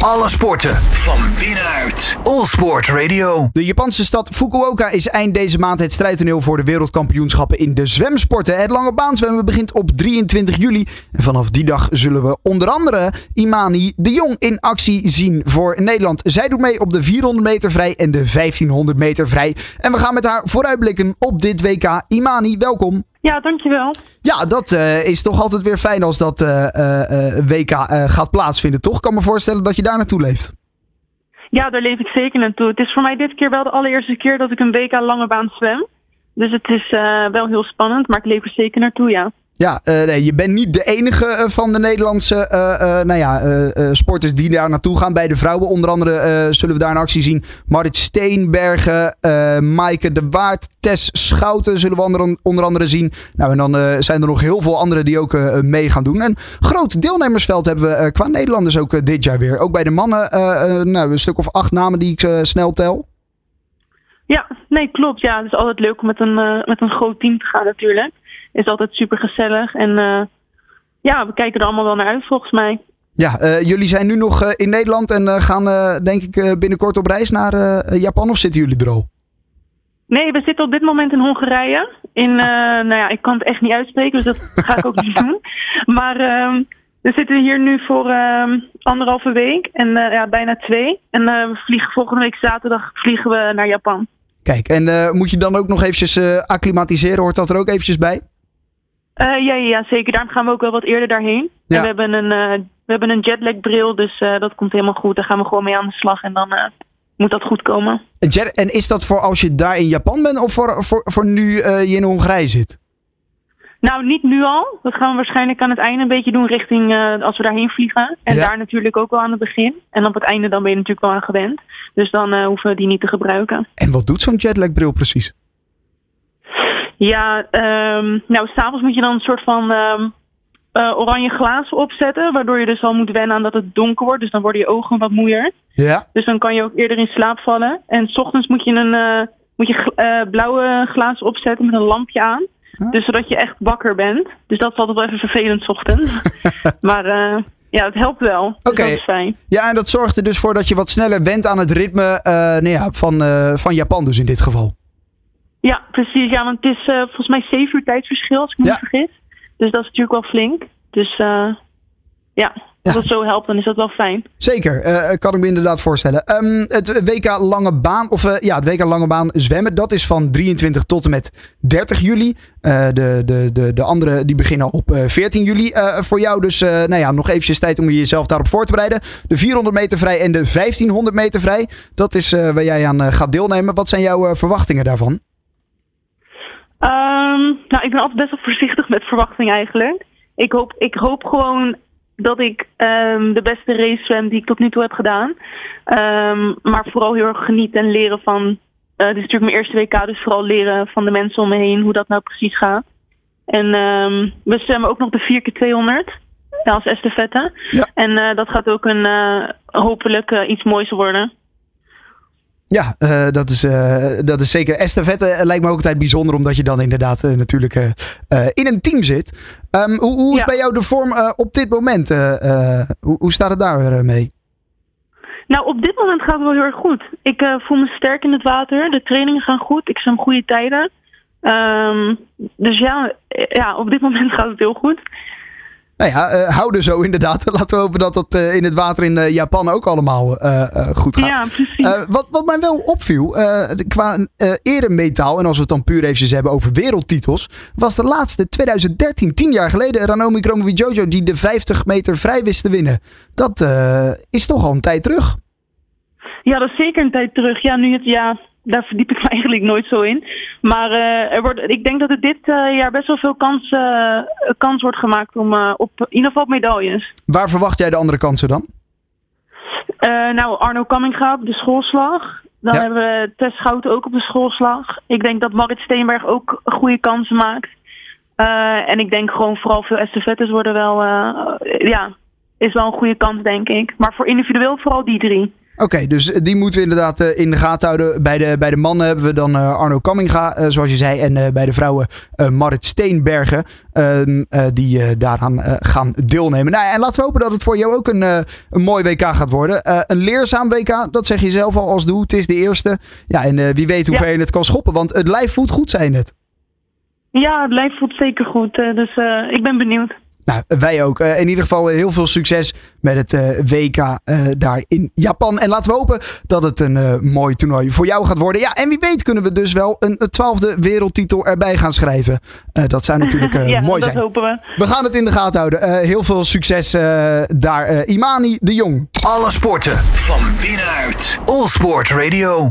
Alle sporten van binnenuit. All Sport Radio. De Japanse stad Fukuoka is eind deze maand het strijdtoneel voor de wereldkampioenschappen in de zwemsporten. Het lange baanswemmen begint op 23 juli. En vanaf die dag zullen we onder andere Imani de Jong in actie zien voor Nederland. Zij doet mee op de 400 meter vrij en de 1500 meter vrij. En we gaan met haar vooruitblikken op dit WK. Imani, welkom. Ja, dankjewel. Ja, dat uh, is toch altijd weer fijn als dat uh, uh, WK gaat plaatsvinden, toch? Ik kan me voorstellen dat je daar naartoe leeft. Ja, daar leef ik zeker naartoe. Het is voor mij dit keer wel de allereerste keer dat ik een WK lange baan zwem. Dus het is wel heel spannend, maar ik leef er zeker naartoe, ja. Ja, uh, nee, je bent niet de enige uh, van de Nederlandse uh, nou ja, sporters die daar naartoe gaan. Bij de vrouwen onder andere zullen we daar een actie zien. Marit Steenbergen, Maaike de Waard, Tess Schouten zullen we onder, andere zien. Nou, en dan zijn er nog heel veel anderen die ook mee gaan doen. En groot deelnemersveld hebben we qua Nederlanders ook dit jaar weer. Ook bij de mannen nou, een stuk of acht namen die ik snel tel. Ja, nee, klopt. Ja, het is altijd leuk om met een, met een groot team te gaan natuurlijk is altijd super gezellig. En uh, ja, we kijken er allemaal wel naar uit volgens mij. Ja, uh, jullie zijn nu nog uh, in Nederland en gaan denk ik binnenkort op reis naar Japan of zitten jullie er al? Nee, we zitten op dit moment in Hongarije. In, nou ja, ik kan het echt niet uitspreken, dus dat ga ik ook niet doen. Maar ehm, we zitten hier nu voor ehm, anderhalve week en ja, bijna twee. En we vliegen volgende week zaterdag vliegen we naar Japan. Kijk, en moet je dan ook nog eventjes acclimatiseren? Hoort dat er ook eventjes bij? Uh, ja, ja, zeker. Daarom gaan we ook wel wat eerder daarheen. Ja. En we hebben een, uh, we hebben een jetlag bril, dus uh, dat komt helemaal goed. Daar gaan we gewoon mee aan de slag en dan moet dat goed komen. Jet en is dat voor als je daar in Japan bent of voor, voor, voor nu je in Hongarije zit? Nou, niet nu al. Dat gaan we waarschijnlijk aan het einde een beetje doen richting als we daarheen vliegen. En ja. daar natuurlijk ook wel aan het begin. En op het einde dan ben je natuurlijk wel aan gewend. Dus dan hoeven we die niet te gebruiken. En wat doet zo'n jetlag bril precies? Ja, um, nou, s'avonds moet je dan een soort van um, uh, oranje glazen opzetten. Waardoor je dus al moet wennen aan dat het donker wordt. Dus dan worden je ogen wat moeier. Ja. Dus dan kan je ook eerder in slaap vallen. En s ochtends moet je een uh, moet je, uh, blauwe glazen opzetten met een lampje aan. Huh? Dus zodat je echt wakker bent. Dus dat is altijd wel even vervelend s ochtends. maar ja, het helpt wel. Oké. Dus fijn. Ja, en dat zorgt er dus voor dat je wat sneller went aan het ritme nou ja, van, van Japan dus in dit geval. Ja, precies. Ja, want het is uh, volgens mij zeven uur tijdsverschil, als ik me ja. niet vergis. Dus dat is natuurlijk wel flink. Dus uh, ja, als dat zo helpt, dan is dat wel fijn. Zeker, uh, kan ik me inderdaad voorstellen. Um, het WK Lange Baan, of uh, ja, het WK Lange Baan zwemmen, dat is van 23 tot en met 30 juli. Uh, de, de, de, de andere die beginnen op 14 juli. voor jou dus nou ja, nog eventjes tijd om jezelf daarop voor te bereiden. De 400 meter vrij en de 1500 meter vrij. Dat is waar jij aan gaat deelnemen. Wat zijn jouw verwachtingen daarvan? Um, nou, ik ben altijd best wel voorzichtig met verwachting eigenlijk. Ik hoop, ik hoop gewoon dat ik um, de beste race zwem die ik tot nu toe heb gedaan. Um, maar vooral heel erg genieten en leren van. Uh, dit is natuurlijk mijn eerste WK, dus vooral leren van de mensen om me heen hoe dat nou precies gaat. En we zwemmen ook nog de 4 keer 200 als estafette. Ja. En uh, dat gaat ook een uh, hopelijk iets moois worden. Ja, uh, dat, is, uh, dat is zeker. Estafette lijkt me ook altijd bijzonder, omdat je dan inderdaad uh, natuurlijk in een team zit. Um, hoe, hoe is ja. bij jou de vorm op dit moment? Hoe, hoe, staat het daar mee? Nou, op dit moment gaat het wel heel erg goed. Ik voel me sterk in het water. De trainingen gaan goed. Ik zwem goede tijden. Um, dus ja, ja, op dit moment gaat het heel goed. Nou ja, uh, houden zo inderdaad. Laten we hopen dat dat uh, in het water in uh, Japan ook allemaal goed gaat. Ja, precies. wat, wat mij wel opviel, qua eremetaal, en als we het dan puur eventjes hebben over wereldtitels, was de laatste 2013, tien jaar geleden, Ranomi Kromowidjojo die de 50 meter vrij wist te winnen. Dat is toch al een tijd terug. Ja, dat is zeker een tijd terug. Ja, nu het ja, daar verdiep ik me eigenlijk nooit zo in. Maar uh, er wordt, ik denk dat er dit uh, jaar best wel veel kans, uh, kans wordt gemaakt om op in ieder geval medailles. Waar verwacht jij de andere kansen dan? nou, Arno Kamminga op de schoolslag. Dan ja. hebben we Tess Schouten ook op de schoolslag. Ik denk dat Marit Steenberg ook goede kansen maakt. en ik denk gewoon vooral veel estafettes worden wel, ja, is wel een goede kans denk ik. Maar voor individueel vooral die drie. Oké, dus die moeten we inderdaad uh, in de gaten houden. Bij de, bij de mannen hebben we dan uh, Arno Kamminga, zoals je zei. En bij de vrouwen Marit Steenbergen, ehm, die daaraan gaan deelnemen. Nou, en laten we hopen dat het voor jou ook een, een mooi WK gaat worden. een leerzaam WK, dat zeg je zelf al als doel. Het is de eerste. Ja, en wie weet hoe ver je het kan schoppen. Want het lijf voelt goed, zijn het. Ja, het lijf voelt zeker goed. dus ik ben benieuwd. Nou, wij ook. Uh, in ieder geval heel veel succes met het uh, WK daar in Japan. En laten we hopen dat het een mooi toernooi voor jou gaat worden. Ja, en wie weet kunnen we dus wel een twaalfde wereldtitel erbij gaan schrijven. dat zou natuurlijk ja, mooi dat zijn. hopen we. We gaan het in de gaten houden. heel veel succes daar. Imani de Jong. Alle sporten van binnenuit. All Sport Radio.